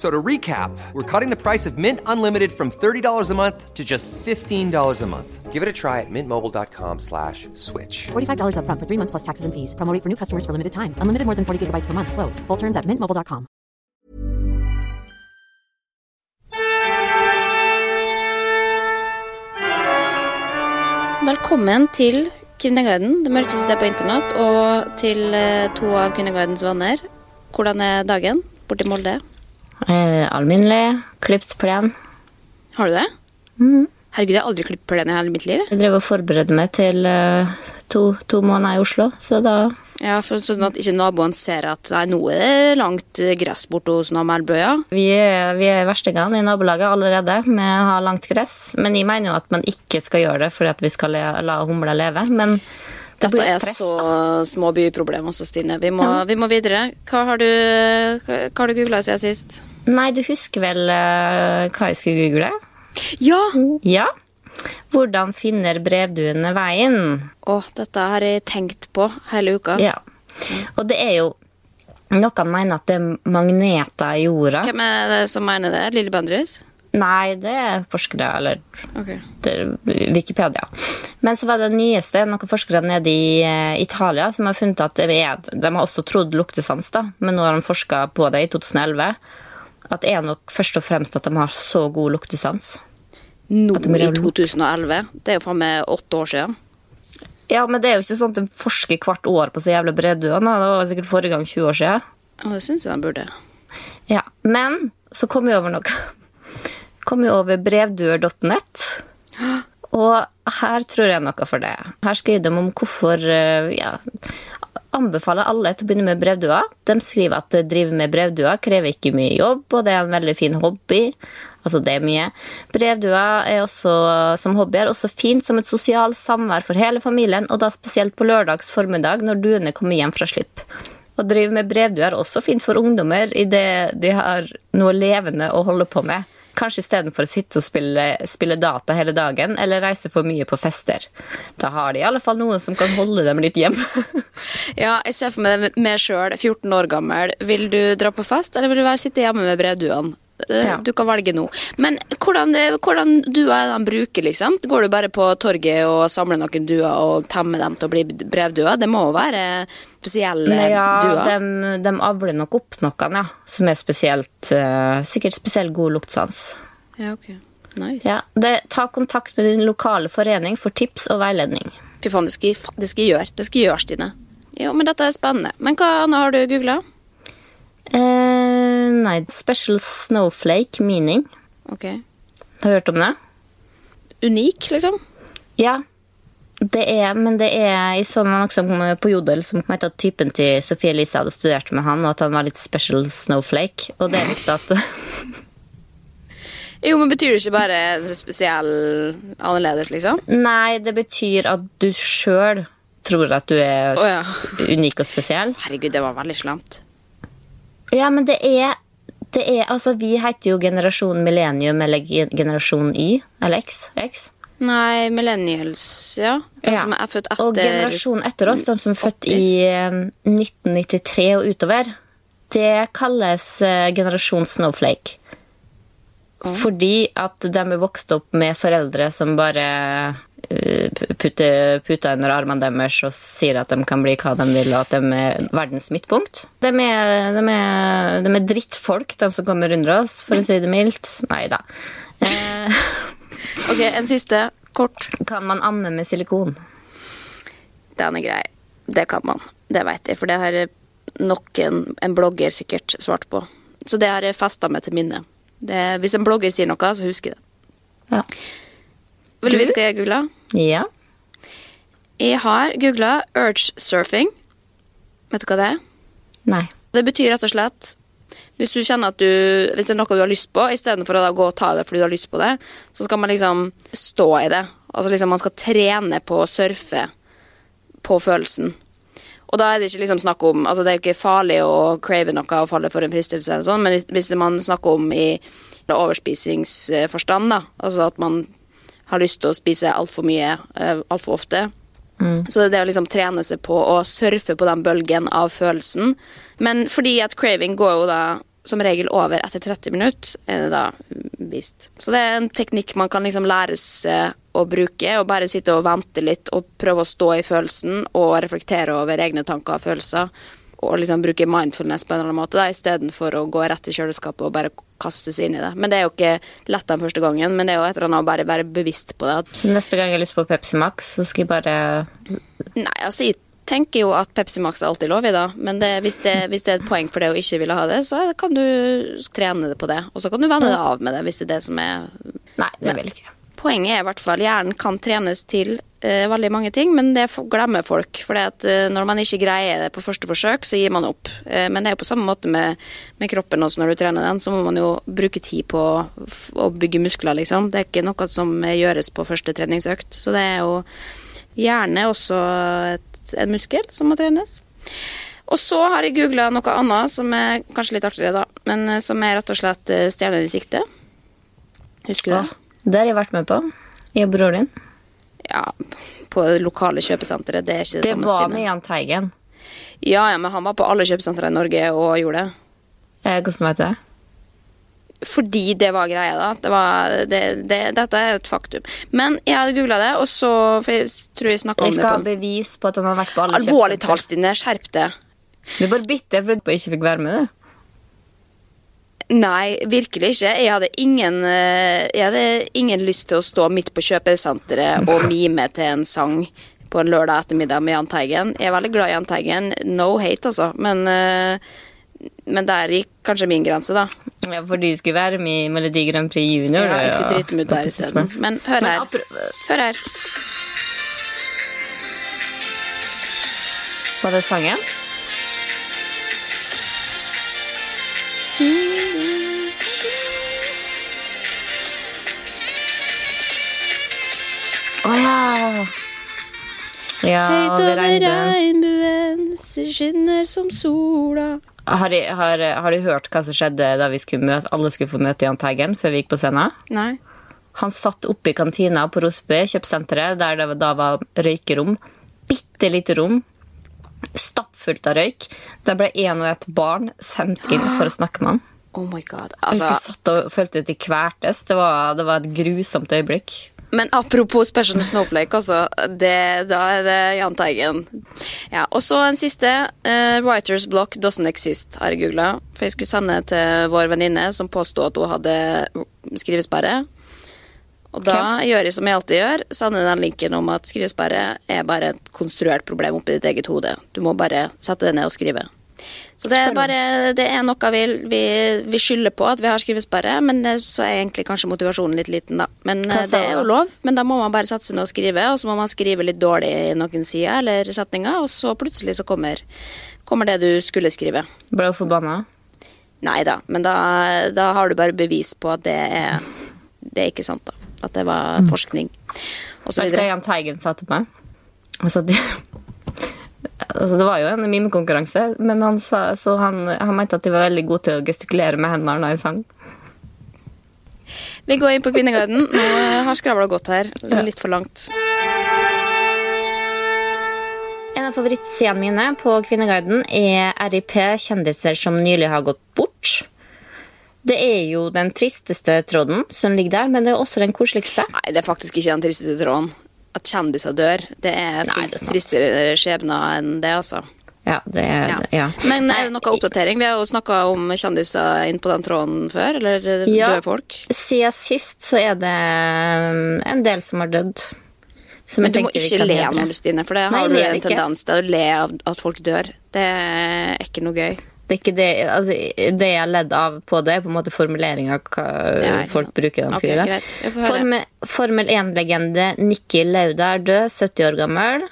F- So to recap, we're cutting the price of Mint Unlimited from $30 a month to just $15 a month. Give it a try at mintmobile.com slash switch. $45 upfront for three months plus taxes and fees. Promo for new customers for limited time. Unlimited more than 40 gigabytes per month. Slows. Full terms at mintmobile.com. Velkommen til Kvinneguiden, det mørkeste stedet på internett, og til eh, to av Kvinneguidens venner. Hvordan er dagen borti Molde? Eh, alminnelig, klipt plen. Har du det? Herregud, jeg har aldri klippet plen i hele mitt liv. Jeg drev og forberedte meg til eh, to, to måneder i Oslo, så da Ja, for Sånn at ikke naboen ser at nei, nå er det langt eh, gress borte hos Melbøya. Vi er, vi er verstingene i nabolaget allerede med å ha langt gress. Men jeg mener jo at man ikke skal gjøre det fordi at vi skal la humla leve. Men det Dette er press, så småbyproblem små byproblem også, Stine. Vi må, vi må videre. Hva har du, hva har du googla siden sist? Nei, du husker vel uh, hva jeg skulle google? Ja! Ja. Hvordan finner brevduene veien? Å, dette har jeg tenkt på hele uka. Ja. Og det er jo Noen mener at det er magneter i jorda. Hvem er det som mener det? Lille Bendriss? Nei, det er forskere, eller Ok. det Wikipedia. Men så var det nyeste noen forskere nede i eh, Italia som har funnet at er, de har også trodd luktesans, da, men nå har de forska på det i 2011. At det er nok først og fremst at de har så god luktesans. Nå i 2011. Det er jo faen meg åtte år siden. Ja, men det er jo ikke sånn at de forsker hvert år på så jævla bredduene. Det var sikkert forrige gang 20 år siden. Ja, det syns jeg de burde. Ja, Men så kom vi over noe. Kom vi over brevduer.nett. Og her tror jeg noe for det. Her skriver de om hvorfor eh, ja, anbefaler alle til å begynne med brevduer. De skriver at det driver med brevduer krever ikke mye jobb, og det er en veldig fin hobby. Altså, det er mye. Brevduer er også, som hobby er også fint som et sosialt samvær for hele familien, og da spesielt på lørdags formiddag når duene kommer hjem fra slipp. Å drive med brevduer er også fint for ungdommer idet de har noe levende å holde på med. Kanskje istedenfor å sitte og spille, spille data hele dagen eller reise for mye på fester. Da har de i alle fall noen som kan holde dem litt hjemme. Ja, jeg ser for meg meg sjøl, 14 år gammel. Vil du dra på fest, eller vil du være sitte hjemme med brevduene? Eh, Ja. Du kan velge nå. Men hvordan, hvordan duer er de bruker, liksom? Går du bare på torget og samler noen duer og temmer dem til å bli brevduer? Det må jo være spesielle duer ja, duer. de, de avler nok opp noen, ja. Som er spesielt eh, Sikkert spesielt god luktsans. Ja, ok. Nice. Ja, det, ta kontakt med din lokale forening for tips og veiledning. Fy faen, det skal, jeg det skal jeg gjøre. Det skal jeg gjøre, Stine. Jo, men dette er spennende. Men hva annet har du googla? Eh, nei, special snowflake meaning. Ok. Har du hørt om det? Unik, liksom? Ja. Det er, men det er Jeg så noe på Jodel som mente at typen til Sophie Elise hadde studert med han, og at han var litt special snowflake. Og det er litt at Jo, men betyr det ikke bare spesiell annerledes, liksom? Nei, det betyr at du sjøl tror at du er oh, ja. unik og spesiell. Herregud, det var veldig slemt. Ja, men det er, det er Altså, vi heter jo generasjon millennium eller ge- generasjon Y. Eller X. X. Nei, millennials, ja. De Ja. som er født etter Og generasjonen etter oss, de som er født i eh, 1993 og utover, det kalles eh, generasjon snowflake. Fordi at de er vokst opp med foreldre som bare eh, putter puter under armene deres og sier at de kan bli hva de vil, og at de er verdens midtpunkt. De er, de er, de er drittfolk, de som kommer under oss, for å si det mildt. Nei da. Eh, Ok, en siste. Kort. kan man amme med silikon? Den er grei. Det kan man. Det vet jeg, for det har noen, en blogger sikkert svart på. Så det har jeg festa meg til minne. Det, hvis en blogger sier noe, så husker jeg det. Ja. Vil du vite hva jeg googla? Ja. Jeg har googla urge surfing. Vet du hva det er? Nei. Det betyr rett og slett hvis du kjenner at du, hvis det er noe du har lyst på, istedenfor å gå og ta det fordi du har lyst på det, så skal man liksom stå i det. Altså liksom Man skal trene på å surfe på følelsen. Og da er det ikke liksom snakk om Altså det er jo ikke farlig å crave noe og falle for en fristelse, eller sånn, men hvis, hvis man snakker om i overspisingsforstand, da, altså at man har lyst til å spise altfor mye uh, altfor ofte, så det er det å liksom trene seg på å surfe på den bølgen av følelsen. Men fordi at craving går jo da som regel over etter 30 minutter, er det da vist. Så det er en teknikk man kan liksom lære seg å bruke, og bare sitte og vente litt og prøve å stå i følelsen og reflektere over egne tanker og følelser. Og liksom bruke mindfulness på en eller annen måte, istedenfor å gå rett i kjøleskapet og bare kaste seg inn i det. Men det er jo ikke lett den første gangen, men det er jo et eller annet å bare være bevisst på det. Så neste gang jeg har lyst på Pepsi Max, så skal jeg bare Nei, altså jeg tenker jo at Pepsi Max er alltid lov i, da. Men det, hvis, det, hvis det er et poeng for det å ikke ville ha det, så kan du trene det på det. Og så kan du vende det av med det, hvis det er det som er Nei, det vil jeg ikke. Poenget er i hvert fall hjernen kan trenes til veldig mange ting, men det glemmer folk. For eh, når man ikke greier det på første forsøk, så gir man opp. Eh, men det er jo på samme måte med, med kroppen også når du trener den, så må man jo bruke tid på å bygge muskler, liksom. Det er ikke noe som eh, gjøres på første treningsøkt. Så det er jo gjerne også et, en muskel som må trenes. Og så har jeg googla noe annet som er kanskje litt artigere, da. Men eh, som er rett og slett eh, stjerner i sikte. Husker du det? Det har jeg vært med på. Jeg og broren din. Ja, på det lokale kjøpesenteret. Det er ikke det, Det samme var med Jahn Teigen. Ja, ja, men han var på alle kjøpesentre i Norge og gjorde det. Eh, hvordan vet du det? Fordi det var greia, da. Det var, det, det, dette er et faktum. Men jeg hadde googla det, og så For jeg tror jeg snakka om på det skal ha bevis på at han har vært på alle Alvorlig kjøpesentre. talt, Stine. Skjerp deg. Du bare bitter for at du ikke fikk være med, du. Nei, virkelig ikke. Jeg hadde ingen eh, Jeg hadde ingen lyst til å stå midt på kjøpesenteret og mime til en sang på en lørdag ettermiddag med Jahn Teigen. Jeg er veldig glad i Jahn Teigen. No hate, altså. Men, eh, men der gikk kanskje min grense, da. Ja, for du skulle være med i Melodi Grand Prix Junior. Ja, jeg skulle drite meg ut der isteden. Men hør her. Hør her. Var det sangen? Ja, Høyt over regnbuen. skinner som sola. Har, de- har, har du hørt hva som skjedde da vi skulle møte, alle skulle få møte Jahn Teigen før vi gikk på scenen? Nei. Han satt oppe i kantina på Rosby kjøpesenteret, der det da var røykerom. Bitte lite rom. Stappfullt av røyk. Der ble en og et barn sendt inn for å snakke med han. Oh my god. Jeg husker jeg Altså, satt og følte at de kvertes. Det var, det var et grusomt øyeblikk. Men apropos Special Snowflake, altså. Det, da er det Jahn Teigen. Ja, og så en siste. Uh, Writers block doesn't exist, har jeg googla. For jeg skulle sende til vår venninne som påsto at hun hadde skrivesperre. Og da gjør jeg som jeg alltid gjør, sender den linken om at skrivesperre er bare et konstruert problem oppi ditt eget hode. Du må bare sette det ned og skrive. Så det er bare Det er noe vi, vi, vi skylder på at vi har skrivesperre, men så er egentlig kanskje motivasjonen litt liten, da. Men eh, det er jo lov. Men da må man bare satse ned og skrive, og så må man skrive litt dårlig i noen sider eller setninger, og så plutselig så kommer, kommer det du skulle skrive. Ble du forbanna? Nei da, men da, da har du bare bevis på at det er Det er ikke sant, da. At det var forskning. Og så Vet du hva. Jahn Teigen sa til meg? Han sa altså, Det var jo en mimekonkurranse, men han, sa, så han, han mente at de var veldig gode til å gestikulere med hendene når de sang. Vi går inn på Kvinneguiden. Nå har skravla gått her. Litt for langt. En av favorittsidene mine på Kvinneguiden er RIP kjendiser som nylig har gått bort. Det er jo den tristeste tråden som ligger der, men det er også den koseligste. Nei, det er faktisk ikke den tristeste tråden. At kjendiser dør, det er sant. tristere skjebner enn det, altså. Ja, det er Ja. ja. Men er det noe oppdatering? Vi har jo snakka om kjendiser inn på den tråden før, eller Ja. døde folk. Siden sist så er det um, en del som har dødd. Som Men du må ikke le nå, Stine, for det har Nei, du en tendens til å le av at folk dør. Det er ikke noe gøy. Det er ikke det, altså, det jeg har ledd av på det, er på en måte formuleringa folk bruker når de skriver. Formel, Formel 1-legende Nikki Lauda er død, 70 år gammel.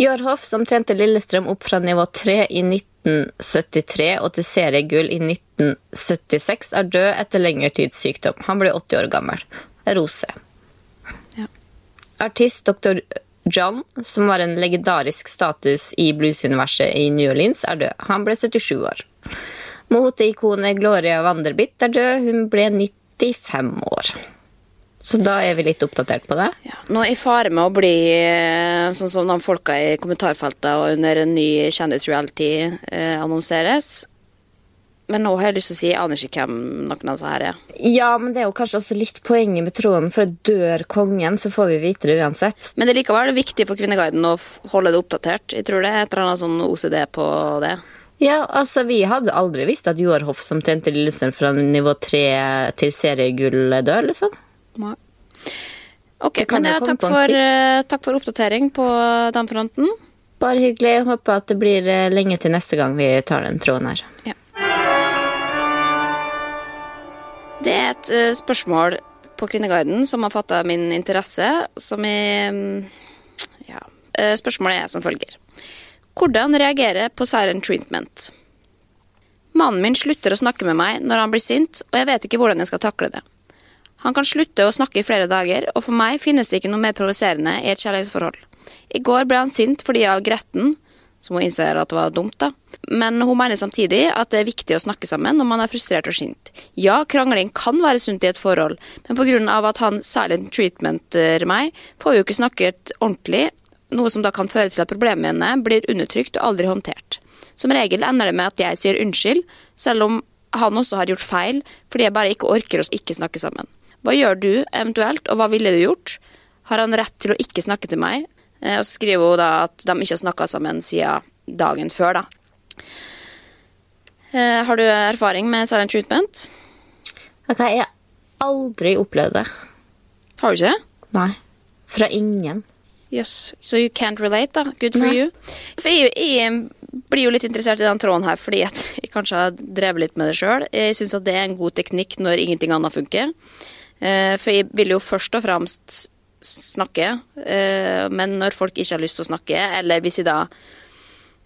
Jorhoff, som trente Lillestrøm opp fra nivå 3 i 1973 og til seriegull i 1976, er død etter lengre tids sykdom. Han ble 80 år gammel. Rose. Ja. Artist Dr. John, som var en legendarisk status i bluesuniverset i New Orleans, er død. Han ble 77 år. Moteikonet Gloria Vanderbitt er død. Hun ble 95 år. Så da er vi litt oppdatert på det. Ja, nå er i fare med å bli eh, sånn som de folka i kommentarfeltet og under en ny kjendisreality eh, annonseres. Men nå har jeg lyst til å si jeg aner ikke hvem noen av disse her er. Ja, men det er jo kanskje også litt poenget med tronen, for dør kongen, så får vi vite det uansett. Men det er likevel viktig for Kvinneguiden å holde det oppdatert. Jeg tror det er et eller annet sånn OCD på det. Ja, altså Vi hadde aldri visst at Joar Hoff, som trente Lillestrøm fra nivå 3 til seriegull, dør, liksom. Nei. Ok, men ja, takk, for, eh, takk for oppdatering på den fronten. Bare hyggelig. Jeg Håper at det blir eh, lenge til neste gang vi tar den tråden her. Ja. Det er et eh, spørsmål på Kvinneguiden som har fatta min interesse, som er mm, ja. Eh, Spørsmålet er som følger. Hvordan reagere på siren treatment? Mannen min slutter å snakke med meg når han blir sint, og jeg vet ikke hvordan jeg skal takle det. Han kan slutte å snakke i flere dager, og for meg finnes det ikke noe mer provoserende i et kjærlighetsforhold. I går ble han sint fordi jeg var gretten, som hun innser at det var dumt, da. Men hun mener samtidig at det er viktig å snakke sammen når man er frustrert og sint. Ja, krangling kan være sunt i et forhold, men av at han silent treatmenter meg, får vi jo ikke snakket ordentlig, noe som da kan føre til at problemene blir undertrykt og aldri håndtert. Som regel ender det med at jeg sier unnskyld, selv om han også har gjort feil, fordi jeg bare ikke orker å ikke snakke sammen. Hva gjør du eventuelt, og hva ville du gjort? Har han rett til å ikke snakke til meg? Eh, Og så skriver hun da at de ikke har snakka sammen siden dagen før, da. Eh, Har du erfaring med silent treatment? Ok, Jeg har aldri opplevd det. Har du ikke det? Nei. Fra ingen. Yes, so you can't relate, da. Good for Nei. you. For jeg, jeg blir jo litt interessert i den tråden her, fordi at jeg kanskje har drevet litt med det sjøl. Jeg syns at det er en god teknikk når ingenting annet funker. Eh, For jeg vil jo først og fremst snakke, eh, men når folk ikke har lyst til å snakke, eller hvis jeg da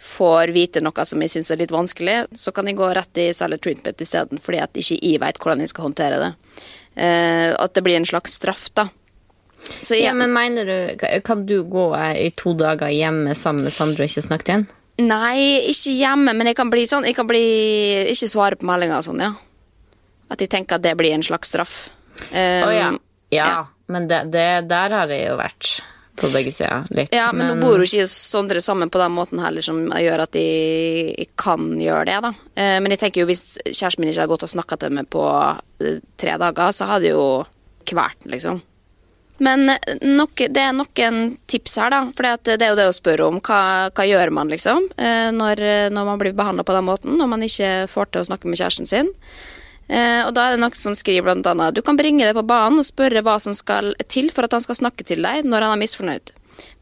får vite noe som jeg syns er litt vanskelig, så kan jeg gå rett i Salad treatment isteden, fordi at ikke jeg vet hvordan jeg skal håndtere det. Eh, At det blir en slags straff, da. Så Ja, jeg- men mener du, Kan du gå eh, i to dager hjemme sammen med Sandra og ikke snakke til henne? Nei, ikke hjemme, men jeg kan bli sånn Jeg kan bli Ikke svare på meldinger og sånn, ja. At jeg tenker at det blir en slags straff. Um, oh, ja. ja. ja. Men det, det, der har jeg jo vært. På begge sider. Litt. Ja, men, nå bor jo ikke Sondre sammen på den måten heller som gjør at de jeg kan gjøre det, da. Eh, men jeg tenker jo hvis kjæresten min ikke hadde gått og snakka til meg på eh, tre dager, så hadde jeg jo kvalt den, liksom. Men eh, nok, det er noen tips her, da. For det er jo det å spørre om. Hva, hva gjør man, liksom? eh, Når, når man blir behandla på den måten, når man ikke får til å snakke med kjæresten sin. Eh, og da er det noen som skriver blant annet Du kan bringe det på banen og spørre hva som skal til for at han skal snakke til deg når han er misfornøyd.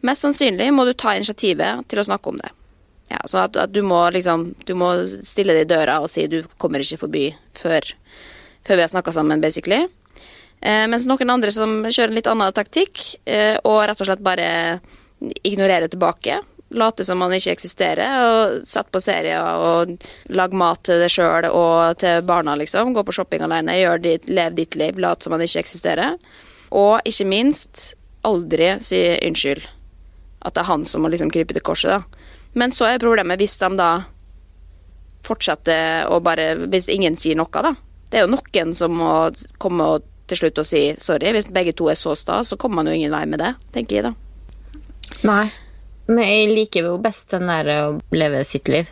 Mest sannsynlig må du ta initiativet til å snakke om det. Ja, så at, at du må liksom Du må stille deg i døra og si du kommer ikke forbi før, før vi har snakka sammen, basically. Eh, mens noen andre som kjører en litt annen taktikk, eh, og rett og slett bare ignorerer tilbake. Late som man ikke eksisterer, og sette på serier og lage mat til deg sjøl og til barna, liksom. Gå på shopping alene, gjør ditt, lev ditt liv, late som man ikke eksisterer. Og ikke minst, aldri si unnskyld. At det er han som må liksom krype til korset, da. Men så er problemet hvis de da fortsetter å bare Hvis ingen sier noe, da. Det er jo noen som må komme og til slutt og si sorry. Hvis begge to er så sta, så kommer man jo ingen vei med det, tenker jeg da. Nei. Men jeg liker jo best den der å leve sitt liv.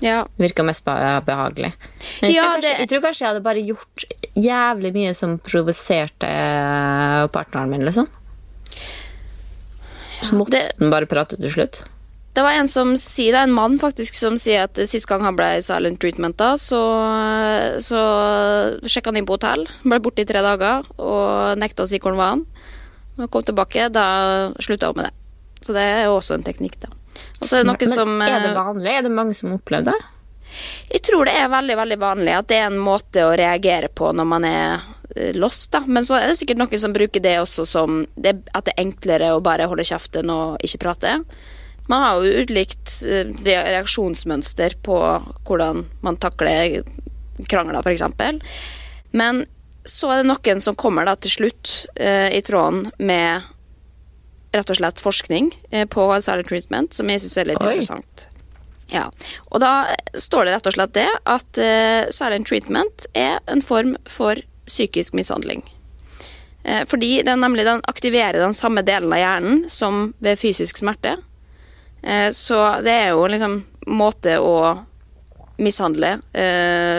Ja. Virker mest behagelig. Men jeg, Ja, tror kanskje, det- jeg tror kanskje jeg hadde bare gjort jævlig mye som provoserte eh, partneren min, liksom. Så måtte det- den bare prate til slutt. Det var en som sier, det er en mann faktisk som sier at sist gang han ble silent treatment, da, så, så sjekka han inn på hotell. Ble borte i tre dager og nekta å si hvor han var. Når han kom tilbake, da slutta hun med det. Så det er jo også en teknikk, da. Og er det noe som er det eh, vanlig? Er det mange som opplever det? Jeg tror det er veldig veldig vanlig at det er en måte å reagere på når man er eh, lost, da. Men så er det sikkert noen som bruker det også som det, at det er enklere å bare holde kjeften og ikke prate. Man har jo ulikt eh, reaksjonsmønster på hvordan man takler krangler, f.eks. Men så er det noen som kommer da til slutt eh, i tråden med rett og slett forskning eh, på silent treatment, som jeg syns er litt Oi. interessant. Ja, og da står det rett og slett det at eh, silent treatment er en form for psykisk mishandling. Eh, fordi den nemlig den aktiverer den samme delen av hjernen som ved fysisk smerte. Så det er jo liksom måte å mishandle,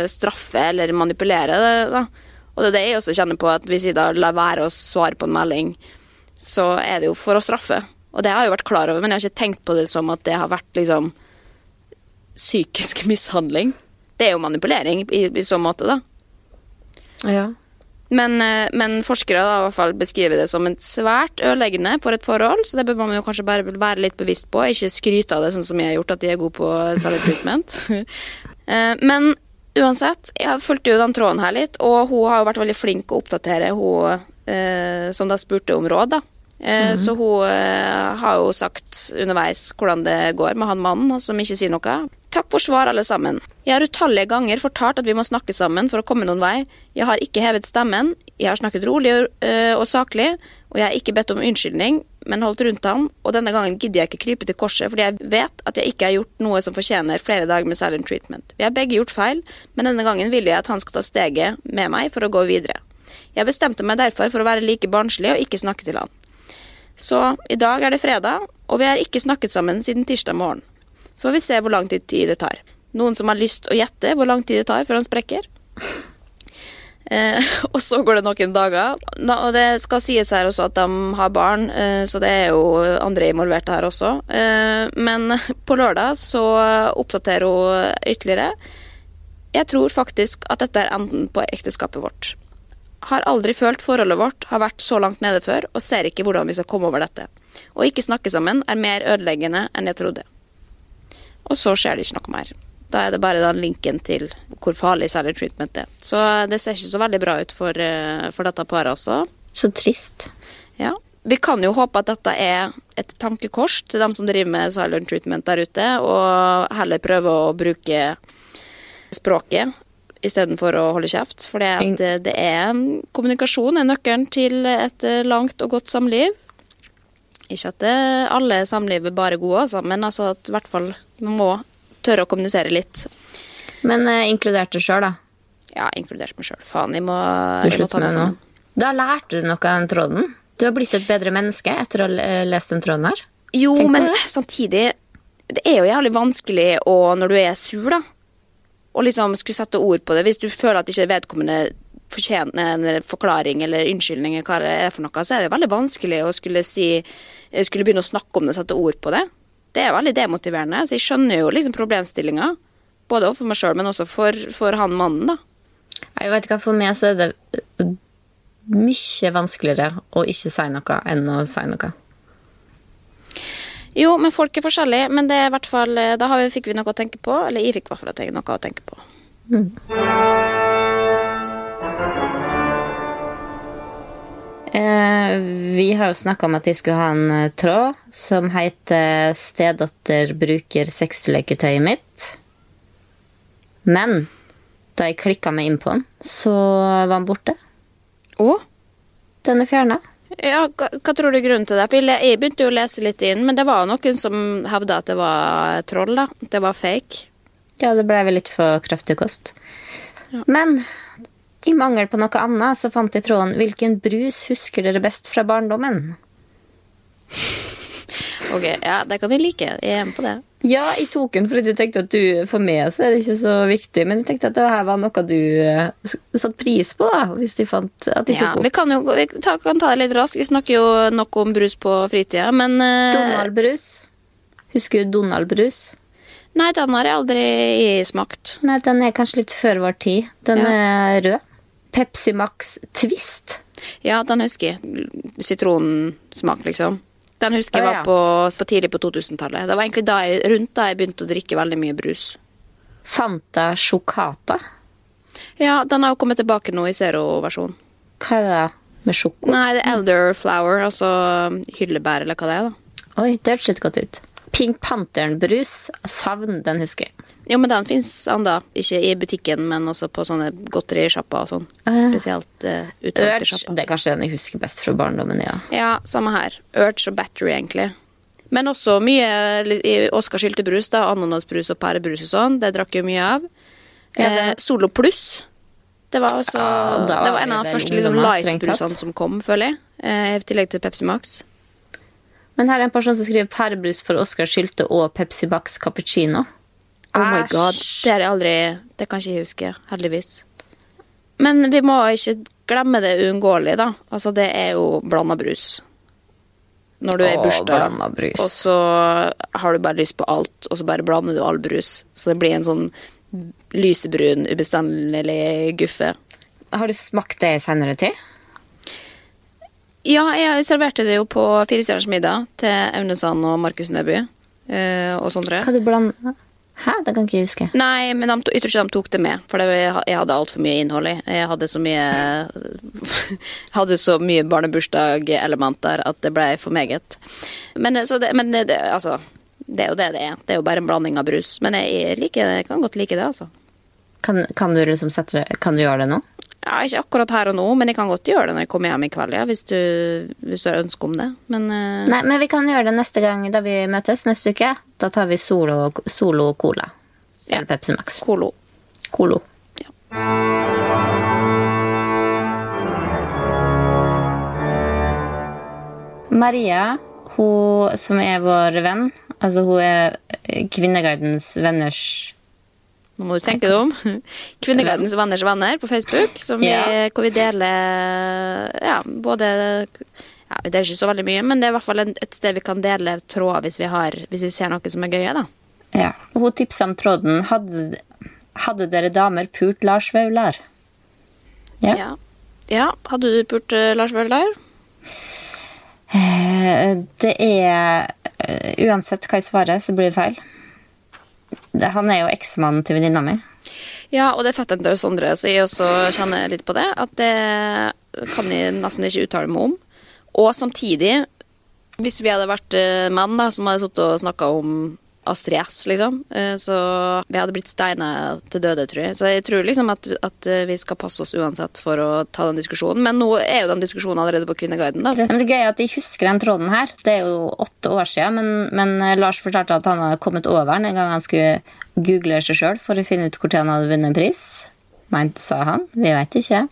straffe eller manipulere det, da. Og det er det jeg også kjenner på, at hvis jeg da lar være å svare på en melding, så er det jo for å straffe. Og det har jeg jo vært klar over, men jeg har ikke tenkt på det som at det har vært liksom psykisk mishandling. Det er jo manipulering i, i så måte, da. Ja. Men, eh, men forskere da, i hvert fall beskriver det som en svært ødeleggende for et forhold, så det bør man jo kanskje bare være litt bevisst på, ikke skryte av det sånn som jeg har gjort, at de er gode på silent treatment. Eh, men uansett, jeg fulgte jo den tråden her litt, og hun har jo vært veldig flink å oppdatere hun som da spurte om råd, da. Eh, Så hun eh, har jo sagt underveis hvordan det går med han mannen som ikke sier noe. Takk for svar, alle sammen. Jeg har utallige ganger fortalt at vi må snakke sammen for å komme noen vei. Jeg har ikke hevet stemmen, jeg har snakket rolig og, og saklig, og jeg har ikke bedt om unnskyldning, men holdt rundt ham, og denne gangen gidder jeg ikke krype til korset, fordi jeg vet at jeg ikke har gjort noe som fortjener flere dager med silent treatment. Vi har begge gjort feil, men denne gangen vil jeg at han skal ta steget med meg for å gå videre. Jeg bestemte meg derfor for å være like barnslig og ikke snakke til han. Så i dag er det fredag, og vi har ikke snakket sammen siden tirsdag morgen. Så får vi se hvor lang tid det tar. Noen som har lyst å gjette hvor lang tid det tar før han sprekker? Eh, og så går det noen dager. Da, og det skal sies her også at de har barn, eh, så det er jo andre involverte her også. Eh, men på lørdag så oppdaterer hun ytterligere. Jeg tror faktisk at dette er enden på ekteskapet vårt. Har aldri følt forholdet vårt har vært så langt nede før, og ser ikke hvordan vi skal komme over dette. Å ikke snakke sammen er mer ødeleggende enn jeg trodde. Og så skjer det ikke noe mer. Da er det bare den linken til hvor farlig silent treatment er. Så det ser ikke så veldig bra ut for, eh, for dette paret også. Så trist. Ja. Vi kan jo håpe at dette er et tankekors til dem som driver med silent treatment der ute, og heller prøve å bruke språket istedenfor å holde kjeft. For det, er kommunikasjon er nøkkelen til et eh, langt og godt samliv. Ikke at eh, alle samliv er bare gode, altså, men altså at i hvert fall man må tørre å kommunisere litt. Men eh, inkludert deg sjøl, da. Ja, inkludert meg sjøl. Faen, jeg må, jeg må ta det sammen. Da lærte du noe av den tråden. Du har blitt et bedre menneske etter å ha eh, lest den tråden her. Jo, Tenk men samtidig Det er jo jævlig vanskelig å, når du er sur, da, å liksom skulle sette ord på det. Hvis du føler at ikke vedkommende fortjener en forklaring eller unnskyldning, hva det er for noe, så er det veldig vanskelig å skulle si Skulle begynne å snakke om det, sette ord på det. Det er veldig demotiverende. Så jeg skjønner jo liksom problemstillinga. Både for meg sjøl, men også for, for han mannen, da. Jeg vet ikke, For meg så er det eh, mye vanskeligere å ikke si noe enn å si noe. Jo, men folk er forskjellige. Men det er i hvert fall, eh, da har vi, fikk vi noe å tenke på. Eller jeg fikk i hvert fall noe å tenke på. Eh, vi har jo snakka om at de skulle ha en eh, tråd som heter 'Stedatter bruker sexleketøyet mitt'. Men da jeg klikka meg inn på den, så var den borte. Å? Den er fjerna. Ja, hva, hva tror du er grunnen til det? For jeg, begynte jo å lese litt inn, men det var noen som hevda at det var troll, da. At det var fake. Ja, det ble vel litt for kraftig kost. Men i mangel på noe annet så fant jeg tråden 'Hvilken brus husker dere best fra barndommen?' Ok, ja, det kan jeg like. Jeg er med på det. Ja, jeg tok den fordi jeg tenkte at du for meg så er det ikke så viktig, men jeg tenkte at det her var noe du eh, satte pris på, da, hvis de fant at de Ja, tok vi opp. kan jo vi ta, kan ta det litt raskt. Vi snakker jo nok om brus på fritida, men eh, Donald-brus. Husker du Donald-brus? Nei, den har jeg aldri smakt. Nei, den er kanskje litt før vår tid. Den Ja. er rød. Pepsi Max Twist. Ja, den husker jeg. Sitronsmak, liksom. Den husker jeg var på, på, tidlig på 2000-tallet. Det var egentlig da jeg, rundt da jeg begynte å drikke veldig mye brus. Fanta Chocata. Ja, den har jo kommet tilbake nå i zero-versjon. Hva er det med sjoko? Nei, det er elderflower, altså hyllebær, eller hva det er, da. Oi, det hørtes litt godt ut. Pink Panther-brus. Savn, den husker jeg. Jo, men den fins da, Ikke i butikken, men også på sånne godterisjapper og sånn. Ah. Spesielt uh, utvalgte sjapper. Det er kanskje den jeg husker best fra barndommen, ja. Ja, samme her. Urge og battery, egentlig. Men også mye i Oskar syltebrus, da. Ananasbrus og pærebrus og sånn. Det drakk jo mye av. Ja, eh, Solo pluss. Det var også Ja, da Det var en av de første liksom, light-brusene som kom, føler jeg. Eh, I tillegg til Pepsi Max. Men her er en person som skriver pærebrus for Oskar Sylte og Pepsi Max Cappuccino. Oh my god. Det har jeg aldri Det kan ikke jeg huske, heldigvis. Men vi må ikke glemme det uunngåelige, da. Altså, det er jo blanda brus. Når du er i bursdag, og så har du bare lyst på alt, og så bare blander du all brus. Så det blir en sånn lysebrun, ubestemmelig guffe. Har du smakt det i senere tid? Ja, jeg serverte det jo på Firestjerners middag til Aune Sand og Markus Neby. eh, og Sondre. Hva du blander Hæ, det kan ikke jeg huske. Nei, men de, jeg tror ikke de tok det med. For det, jeg hadde altfor mye innhold i. Jeg hadde så mye Hadde så mye barnebursdag-elementer at det ble for meget. Men, så det, men det, altså Det er jo det det er. Det er jo bare en blanding av brus. Men jeg, liker, jeg kan godt like det, altså. Kan, kan du liksom sette Kan du gjøre det nå? Ja, Ikke akkurat her og nå, men jeg kan godt gjøre det når jeg kommer hjem i kveld, ja, hvis du, hvis du har ønske om det. Men uh... Nei, men vi kan gjøre det neste gang da vi møtes neste uke. Da tar vi Solo, solo Cola. Eller Pepsi Max. Colo. Colo. Maria, hun som er vår venn, altså hun er Kvinneguidens venners Nå må du tenke deg om. Kvinneguidens venners venner på Facebook, som vi, Ja. hvor vi deler ja, både ja, Vi deler ikke så veldig mye, men det er i hvert fall et sted vi kan dele tråder hvis vi, har, hvis vi ser noe som er gøye. da. Ja. Og hun tipsa om tråden hadde, hadde dere damer pult Lars Vaular? Ja. Ja. ja. Hadde du pult eh, Lars Vaular? Eh, Det er eh, Uansett hva jeg svarer, så blir det feil. Han er jo eksmannen til venninna mi. Ja, og det er jeg til Sondre, så jeg også kjenner litt på det. At det kan jeg nesten ikke uttale meg om. Og samtidig, hvis vi hadde vært eh, menn da, som hadde sittet og snakka om Astrid S, liksom, eh, så vi hadde blitt steina til døde, tror jeg. Så jeg tror liksom at, at eh, vi skal passe oss uansett for å ta den diskusjonen. Men nå er jo den diskusjonen allerede på Kvinneguiden, da. Det, er gøy at de husker den tråden her. Det er jo åtte år siden, men, men eh, Lars fortalte at han hadde kommet over den en gang han skulle google seg sjøl for å finne ut hvor han hadde vunnet en pris. Meint, sa han. Vi veit ikke.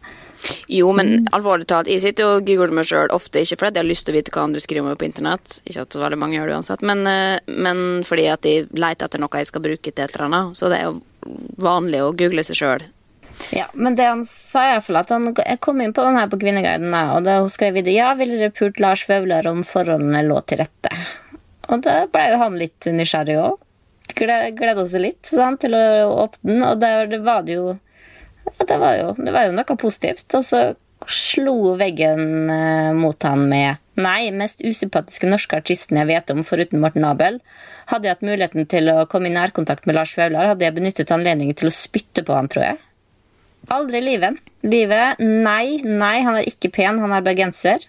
Jo, men alvorlig talt, jeg sitter og googler meg sjøl ofte, ikke fordi jeg har lyst til å vite hva andre skriver om meg på internett, ikke at veldig mange gjør det uansett, men, eh, men fordi at jeg leter etter noe jeg skal bruke til et eller annet. Så det er jo vanlig å google seg sjøl. Ja, Men det han sa, i hvert fall at han kom inn på den her på Kvinneguiden, og da hun skrev videre ja, ville dere pult Lars Vaular om forholdene lå til rette. Og da ble jo han litt nysgjerrig òg. Gleda seg litt sant, til å åpne den, og der det var det jo det var, jo, det var jo noe positivt. Og så slo veggen eh, mot han med Nei, mest usympatiske norske artisten jeg vet om, foruten Morten Abel. Hadde jeg hatt muligheten til å komme i nærkontakt med Lars Vaular, hadde jeg benyttet anledningen til å spytte på han, tror jeg. Aldri i livet. Livet, nei, nei, han er ikke pen, han er bergenser.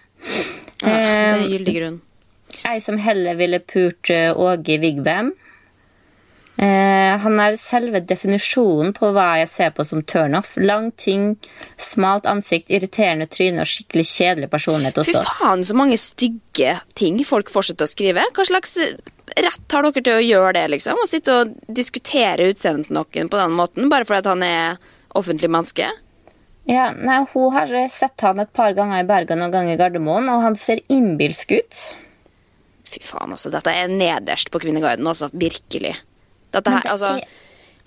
Ja, det er Eh, gyldig grunn. Ei som heller ville pult eh, Åge Vigvam. Eh, han er selve definisjonen på hva jeg ser på som turnoff. Lang, tynn, smalt ansikt, irriterende tryne og skikkelig kjedelig personlighet Fy faen, så mange stygge ting folk fortsetter å skrive. Hva slags rett har dere til å gjøre det, liksom? Å sitte og diskutere utseendet til noen på den måten, bare fordi han er offentlig menneske? Ja, nei, Hun har sett han et par ganger i Bergen og ganger gang i Gardermoen, og han ser innbilsk ut. Fy faen, altså. Dette er nederst på Kvinneguiden, altså. Virkelig. Dette her, det altså...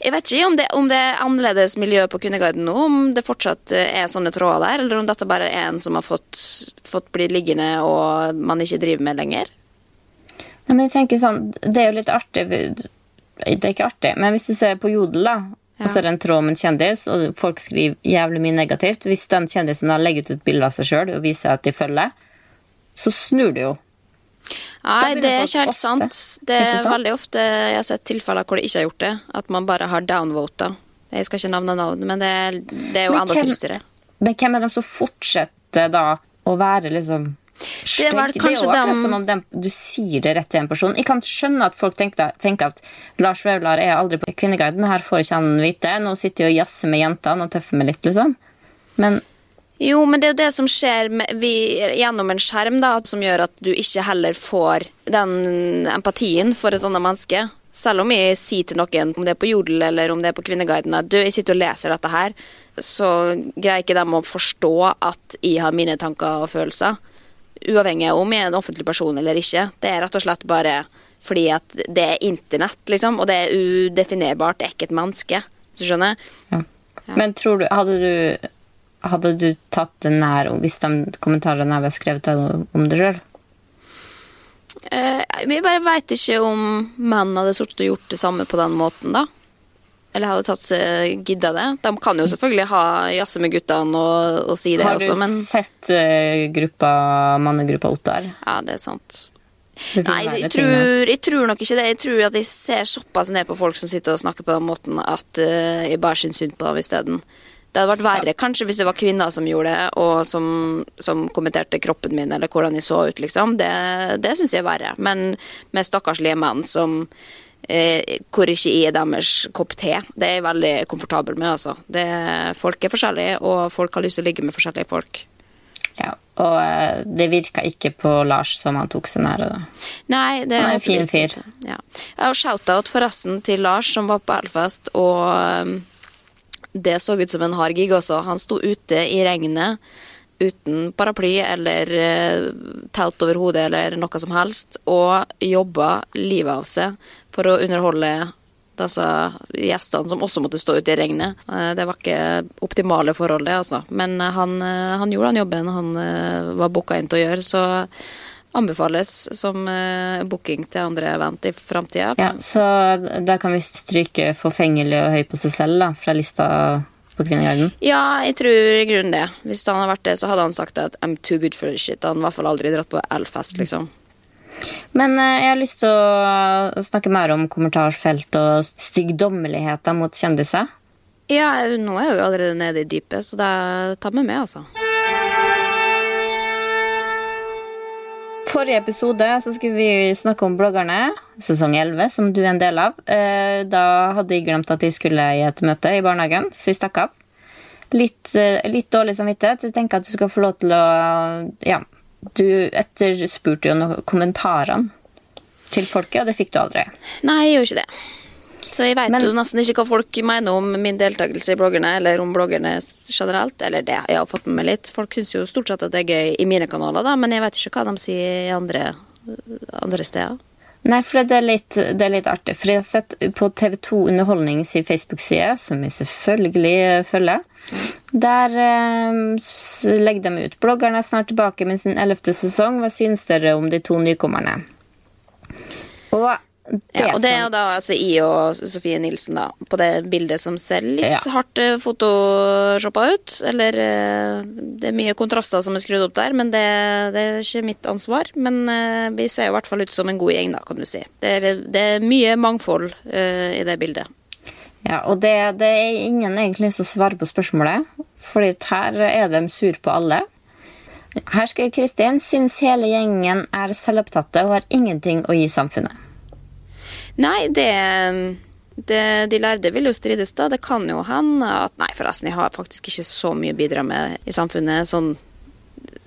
Jeg vet ikke om det, om det er annerledes miljø på Kvinneguiden nå, om det fortsatt eh, er sånne tråder der, eller om dette bare er en som har fått, fått bli liggende og man ikke driver med lenger. Nei, men jeg tenker sånn, Det er jo litt artig Det er ikke artig, men hvis du ser på Jodel, da, og så er det en tråd med en kjendis, og folk skriver jævlig mye negativt Hvis den kjendisen da legger ut et bilde av seg sjøl og viser at de følger, så snur det jo. Nei, det er ikke helt sant. Det er sant? veldig ofte jeg har sett tilfeller hvor de ikke har gjort det. At man bare har downvota. Jeg skal ikke navne navn, men det er, det er jo Men enda hvem- tristere. Men hvem er de som fortsetter da å være liksom Det er vel? Det er jo akkurat dem- som om dem- du sier det rett til en person. Jeg kan skjønne at folk tenker, tenker at Lars Vaular er aldri på Kvinneguiden. Her får ikke han vite. Nå sitter jeg og jazzer med jentene og tøffer meg litt, liksom. Men Jo, men det er jo det som skjer med, vi, gjennom en skjerm, da, som gjør at du ikke heller får den empatien for et annet menneske. Selv om jeg sier til noen, om det er på Jodel eller om det er på Kvinneguiden, at du, jeg sitter og leser dette her, så greier ikke de å forstå at jeg har mine tanker og følelser. Uavhengig av om jeg er en offentlig person eller ikke. Det er rett og slett bare fordi at det er internett, liksom, og det er udefinerbart. Det er ikke et menneske. Du skjønner? Men tror du Hadde du, hadde du tatt den nær hvis de kommentarene var skrevet om deg det sjøl? Eh, vi bare veit ikke om menn hadde sortet og gjort det samme på den måten, da. Eller hadde tatt seg gidda det. De kan jo selvfølgelig ha jazze med guttene og, og si det Har du også, men sett eh, gruppa, mannegruppa Ottar? ja, det er sant. Det Nei, jeg tror, jeg tror nok ikke det. Jeg tror at jeg ser såpass ned på folk som sitter og snakker på den måten, at uh, jeg bare syns synd på dem isteden. Det hadde vært verre kanskje hvis det var kvinner som gjorde det, og som, som kommenterte kroppen min eller hvordan jeg så ut, liksom. Det, det syns jeg er verre. Men med stakkarslige menn som eh, hvor ikke jeg er deres kopp te, det er jeg veldig komfortabel med, altså. Det, folk er forskjellige, og folk har lyst til å ligge med forskjellige folk. Ja, og eh, det virka ikke på Lars som han tok seg nære. da. Nei, det Han er en fin fyr. Ja. Og Shout-out forresten til Lars som var på Elfest, og um, det så ut som en hard gig også. Han sto ute i regnet uten paraply eller eh, telt over hodet eller noe som helst, og jobba livet av seg for å underholde disse gjestene som også måtte stå ute i regnet. Eh, Det var ikke optimale forhold, det, altså. Men eh, han, han gjorde den jobben han var booka inn til å gjøre, så anbefales som uh, booking til andre event i framtida. Ja, så da kan vi stryke 'forfengelig og høy på seg selv' da, fra lista på Kvinneguiden. Ja, jeg tror i grunnen det. Hvis han hadde vært det, så hadde han sagt at I'm too good for this shit. Han hadde i hvert fall aldri dratt på L-fest, liksom. Men eh, jeg har lyst til å snakke mer om kommentarfelt og styggdommeligheter mot kjendiser. Ja, nå er jeg jo allerede nede i dypet, så det tar meg med, altså. Forrige episode så skulle vi snakke om bloggerne, sesong 11, som du er en del av. Eh, Da hadde jeg glemt at jeg skulle i et møte i barnehagen, så jeg stakk av. Litt, eh, litt dårlig samvittighet, så jeg tenker at du skal få lov til å Ja, du etterspurte jo noen kommentarene til folket, og det fikk du aldri. Nei, jeg gjorde ikke det. Så jeg veit jo nesten ikke hva folk mener om min deltakelse i bloggerne, eller om bloggerne generelt. Eller det jeg har fått med meg litt. Folk syns jo stort sett at det er gøy i mine kanaler, da, men jeg vet ikke hva de sier i andre, andre steder. Nei, for det er litt, det er litt artig. For jeg har sett på TV2 Underholdning sin Facebook-side, som jeg selvfølgelig følger, der eh, legger de ut bloggerne er snart tilbake med sin ellevte sesong. Hva synes dere om de to nykommerne? Og Ja, og det er jo da altså I og Sofie Nilsen da, på det bildet som ser litt Ja. hardt eh, photoshoppa ut. Eller eh, Det er mye kontraster som er skrudd opp der, men det, det er ikke mitt ansvar. Men uh, vi ser jo i hvert fall ut som en god gjeng, da, kan du si. Det er, det er mye mangfold uh, i det bildet. Ja, og det, det er ingen egentlig som svarer på spørsmålet, for her er de sur på alle. Her skriver Kristin syns hele gjengen er selvopptatte og har ingenting å gi samfunnet. Nei, det, det De lærde vil jo strides, da. Det kan jo hende at Nei, forresten, jeg har faktisk ikke så mye å bidra med i samfunnet. sånn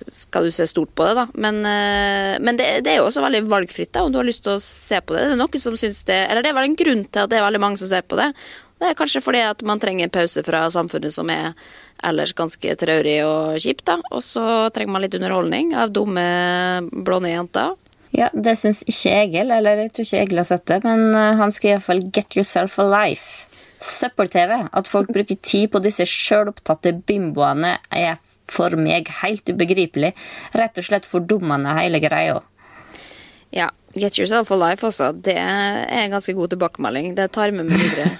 skal du se stort på det, da. Men, eh, men det, det er jo også veldig valgfritt da, om du har lyst til å se på det. Det er noen som syns det Eller det er vel en grunn til at det er veldig mange som ser på det. Det er kanskje fordi at man trenger en pause fra samfunnet som er ellers ganske traurig og kjipt, da. Og så trenger man litt underholdning av dumme, blonde jenter. Ja, Det syns ikke Egil, eller jeg tror ikke Egil har sett det, men eh, han skal iallfall 'Get yourself a life'. Søppel-TV. At folk bruker tid på disse sjølopptatte bimboene, er for meg helt ubegripelig. Rett og slett fordummende, hele greia. Ja, Get yourself a life også. Det er en ganske god tilbakemelding. Det tar med meg videre.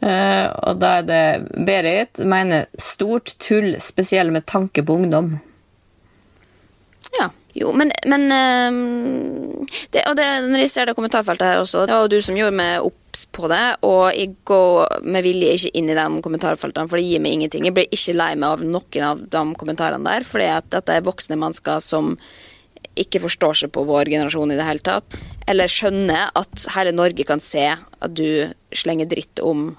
uh, og da er det Berit mener stort tull, spesielt med tanke på ungdom. Jo, men, men ehm, det, Og det, når jeg ser det kommentarfeltet her også, det var jo du som gjorde meg obs på det, og jeg går med vilje ikke inn i de kommentarfeltene, for det gir meg ingenting. Jeg blir ikke lei meg av noen av de kommentarene der, fordi at dette er voksne mennesker som ikke forstår seg på vår generasjon i det hele tatt, eller skjønner at hele Norge kan se at du slenger dritt om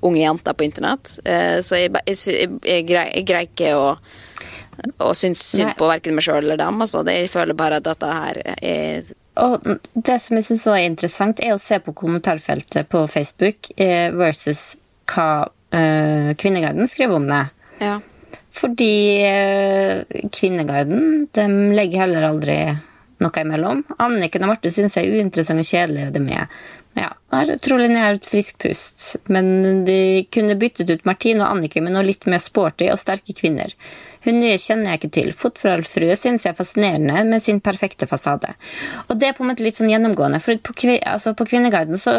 unge jenter på internett. Eh, Så jeg, jeg, jeg, jeg greier ikke å og syns synd på verken meg sjøl eller dem. Altså. Det, jeg føler bare at dette her er Og det som jeg syns er interessant, er å se på kommentarfeltet på Facebook eh, versus hva eh, Kvinneguiden skriver om det. Ja. Fordi eh, Kvinneguiden de legger heller aldri noe imellom. Anniken og Marte syns jeg er uinteressant og kjedelig, det med. Ja, har utrolig nær et friskt pust. Men de kunne byttet ut Martine og Annike med noe litt mer sporty og sterke kvinner. Hun nye kjenner jeg ikke til. Fotballfrue synes jeg er fascinerende med sin perfekte fasade. Og det er på en måte litt sånn gjennomgående, for på, kvi, altså på Kvinneguiden så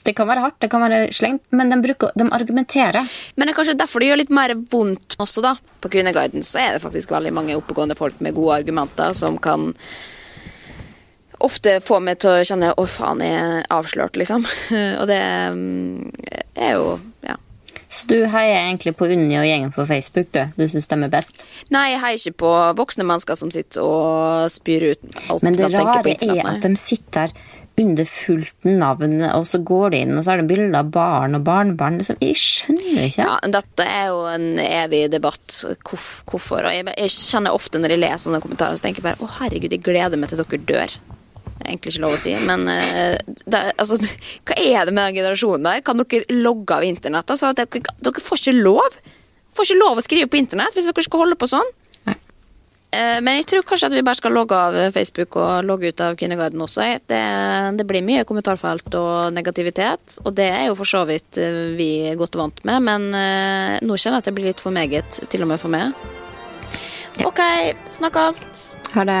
Det kan være hardt, det kan være slengt, men de, bruker, de argumenterer. Men det er kanskje derfor det gjør litt mer vondt også, da. På Kvinneguiden så er det faktisk veldig mange oppegående folk med gode argumenter som kan ofte får meg til å kjenne 'å, faen, jeg er avslørt', liksom. Og det mm, er jo Ja. Så du heier egentlig på Unni og gjengen på Facebook, du? Du syns de er best? Nei, jeg heier ikke på voksne mennesker som sitter og spyr ut alt Men det de tenker på rare er at de sitter der under fullt navn, og så går de inn, og så er det bilder av barn og barnebarn. Liksom, jeg skjønner jo ikke. Ja, dette er jo en evig debatt. Hvorf, hvorfor? Og jeg, jeg kjenner ofte når jeg leser sånne kommentarer, så tenker jeg bare å herregud, jeg gleder meg til dere dør. Det er egentlig ikke lov å si, men eh, er- altså, hva er det med den generasjonen der? Kan dere logge av internett? Altså, dere, dere får ikke lov. Får ikke lov å skrive på internett hvis dere skal holde på sånn. Nei. Eh, Men jeg tror kanskje at vi bare skal logge av Facebook og logge ut av Kindergarten også. Det, det blir mye kommentarfelt og negativitet, og det er jo for så vidt vi vi godt vant med, men eh, nå kjenner jeg at det blir litt for meget, til og med for meg. Ok, snakkes. Ha det